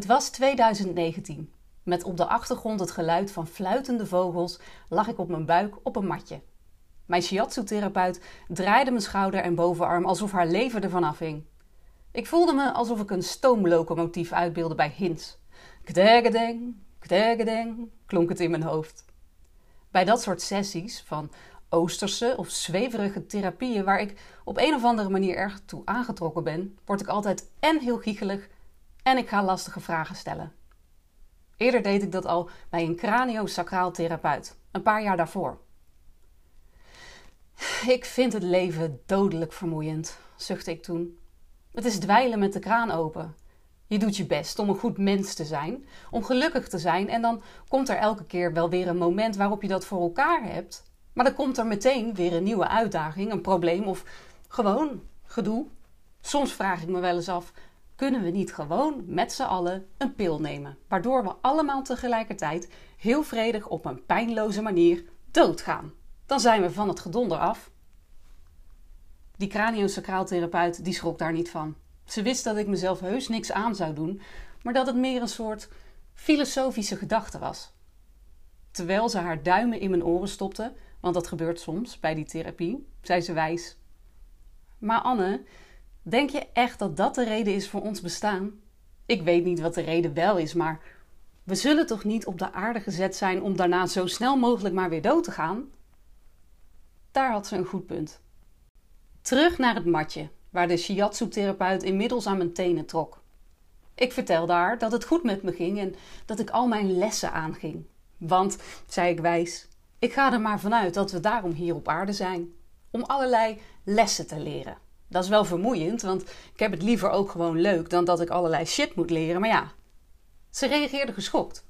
Het was 2019. Met op de achtergrond het geluid van fluitende vogels lag ik op mijn buik op een matje. Mijn shiatsu-therapeut draaide mijn schouder en bovenarm alsof haar leven ervan afhing. Ik voelde me alsof ik een stoomlocomotief uitbeelde bij Hints. Kdegedeng, kdegedeng, klonk het in mijn hoofd. Bij dat soort sessies van oosterse of zweverige therapieën waar ik op een of andere manier erg toe aangetrokken ben, word ik altijd en heel giechelig en ik ga lastige vragen stellen. Eerder deed ik dat al bij een craniosacraal therapeut, een paar jaar daarvoor. Ik vind het leven dodelijk vermoeiend, zuchtte ik toen. Het is dweilen met de kraan open. Je doet je best om een goed mens te zijn, om gelukkig te zijn en dan komt er elke keer wel weer een moment waarop je dat voor elkaar hebt. Maar dan komt er meteen weer een nieuwe uitdaging, een probleem of gewoon gedoe. Soms vraag ik me wel eens af: kunnen we niet gewoon met z'n allen een pil nemen, waardoor we allemaal tegelijkertijd heel vredig op een pijnloze manier doodgaan? Dan zijn we van het gedonder af. Die craniosacraaltherapeut die schrok daar niet van. Ze wist dat ik mezelf heus niks aan zou doen, maar dat het meer een soort filosofische gedachte was. Terwijl ze haar duimen in mijn oren stopte, want dat gebeurt soms bij die therapie, zei ze wijs. Maar Anne, denk je echt dat dat de reden is voor ons bestaan? Ik weet niet wat de reden wel is, maar we zullen toch niet op de aarde gezet zijn om daarna zo snel mogelijk maar weer dood te gaan? Daar had ze een goed punt. Terug naar het matje, waar de shiatsu-therapeut inmiddels aan mijn tenen trok. Ik vertelde haar dat het goed met me ging en dat ik al mijn lessen aanging. Want, zei ik wijs, ik ga er maar vanuit dat we daarom hier op aarde zijn. Om allerlei lessen te leren. Dat is wel vermoeiend, want ik heb het liever ook gewoon leuk dan dat ik allerlei shit moet leren. Maar ja, ze reageerde geschokt.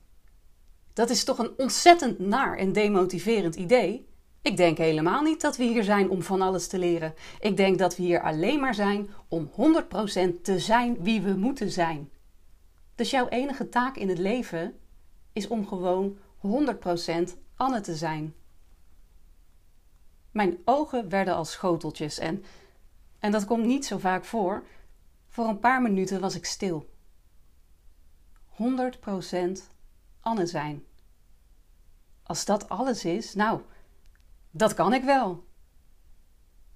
Dat is toch een ontzettend naar en demotiverend idee? Ik denk helemaal niet dat we hier zijn om van alles te leren. Ik denk dat we hier alleen maar zijn om 100% te zijn wie we moeten zijn. Dus jouw enige taak in het leven is om gewoon 100% Anne te zijn. Mijn ogen werden als schoteltjes en, en dat komt niet zo vaak voor. Voor een paar minuten was ik stil. 100% Anne zijn. Als dat alles is, nou, dat kan ik wel.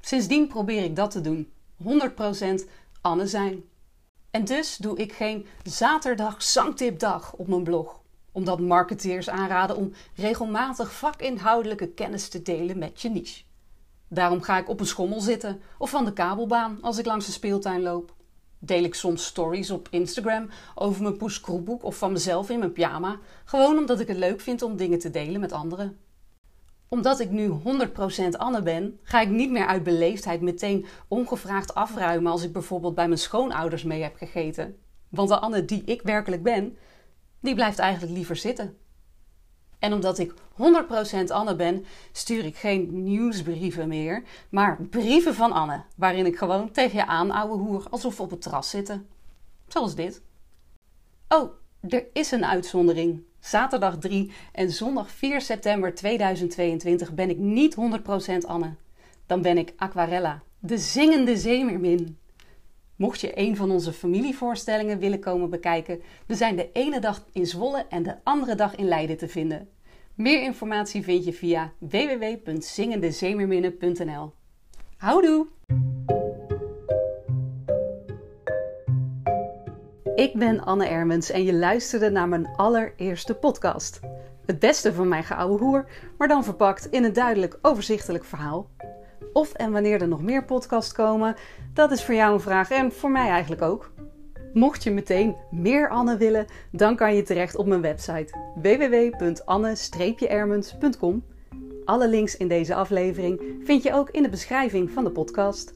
Sindsdien probeer ik dat te doen. 100% Anne zijn. En dus doe ik geen zaterdag zangtipdag op mijn blog omdat marketeers aanraden om regelmatig vakinhoudelijke kennis te delen met je niche. Daarom ga ik op een schommel zitten of van de kabelbaan als ik langs de speeltuin loop. Deel ik soms stories op Instagram over mijn poeskroepboek of van mezelf in mijn pyjama, gewoon omdat ik het leuk vind om dingen te delen met anderen. Omdat ik nu 100% Anne ben, ga ik niet meer uit beleefdheid meteen ongevraagd afruimen als ik bijvoorbeeld bij mijn schoonouders mee heb gegeten. Want de Anne die ik werkelijk ben, die blijft eigenlijk liever zitten. En omdat ik 100% Anne ben, stuur ik geen nieuwsbrieven meer, maar brieven van Anne, waarin ik gewoon tegen je aan, ouwe hoer, alsof we op het terras zitten. Zoals dit. Oh, er is een uitzondering. Zaterdag 3 en zondag 4 september 2022 ben ik niet 100% Anne. Dan ben ik Aquarella, de zingende zeemermin. Mocht je een van onze familievoorstellingen willen komen bekijken, we zijn de ene dag in Zwolle en de andere dag in Leiden te vinden. Meer informatie vind je via www.zingendezeemerminnen.nl. Houdoe! Ik ben Anne Ermens en je luisterde naar mijn allereerste podcast. Het beste van mijn geouwe hoer, maar dan verpakt in een duidelijk overzichtelijk verhaal. Of en wanneer er nog meer podcasts komen, dat is voor jou een vraag en voor mij eigenlijk ook. Mocht je meteen meer Anne willen, dan kan je terecht op mijn website www.anne-ermens.com. Alle links in deze aflevering vind je ook in de beschrijving van de podcast.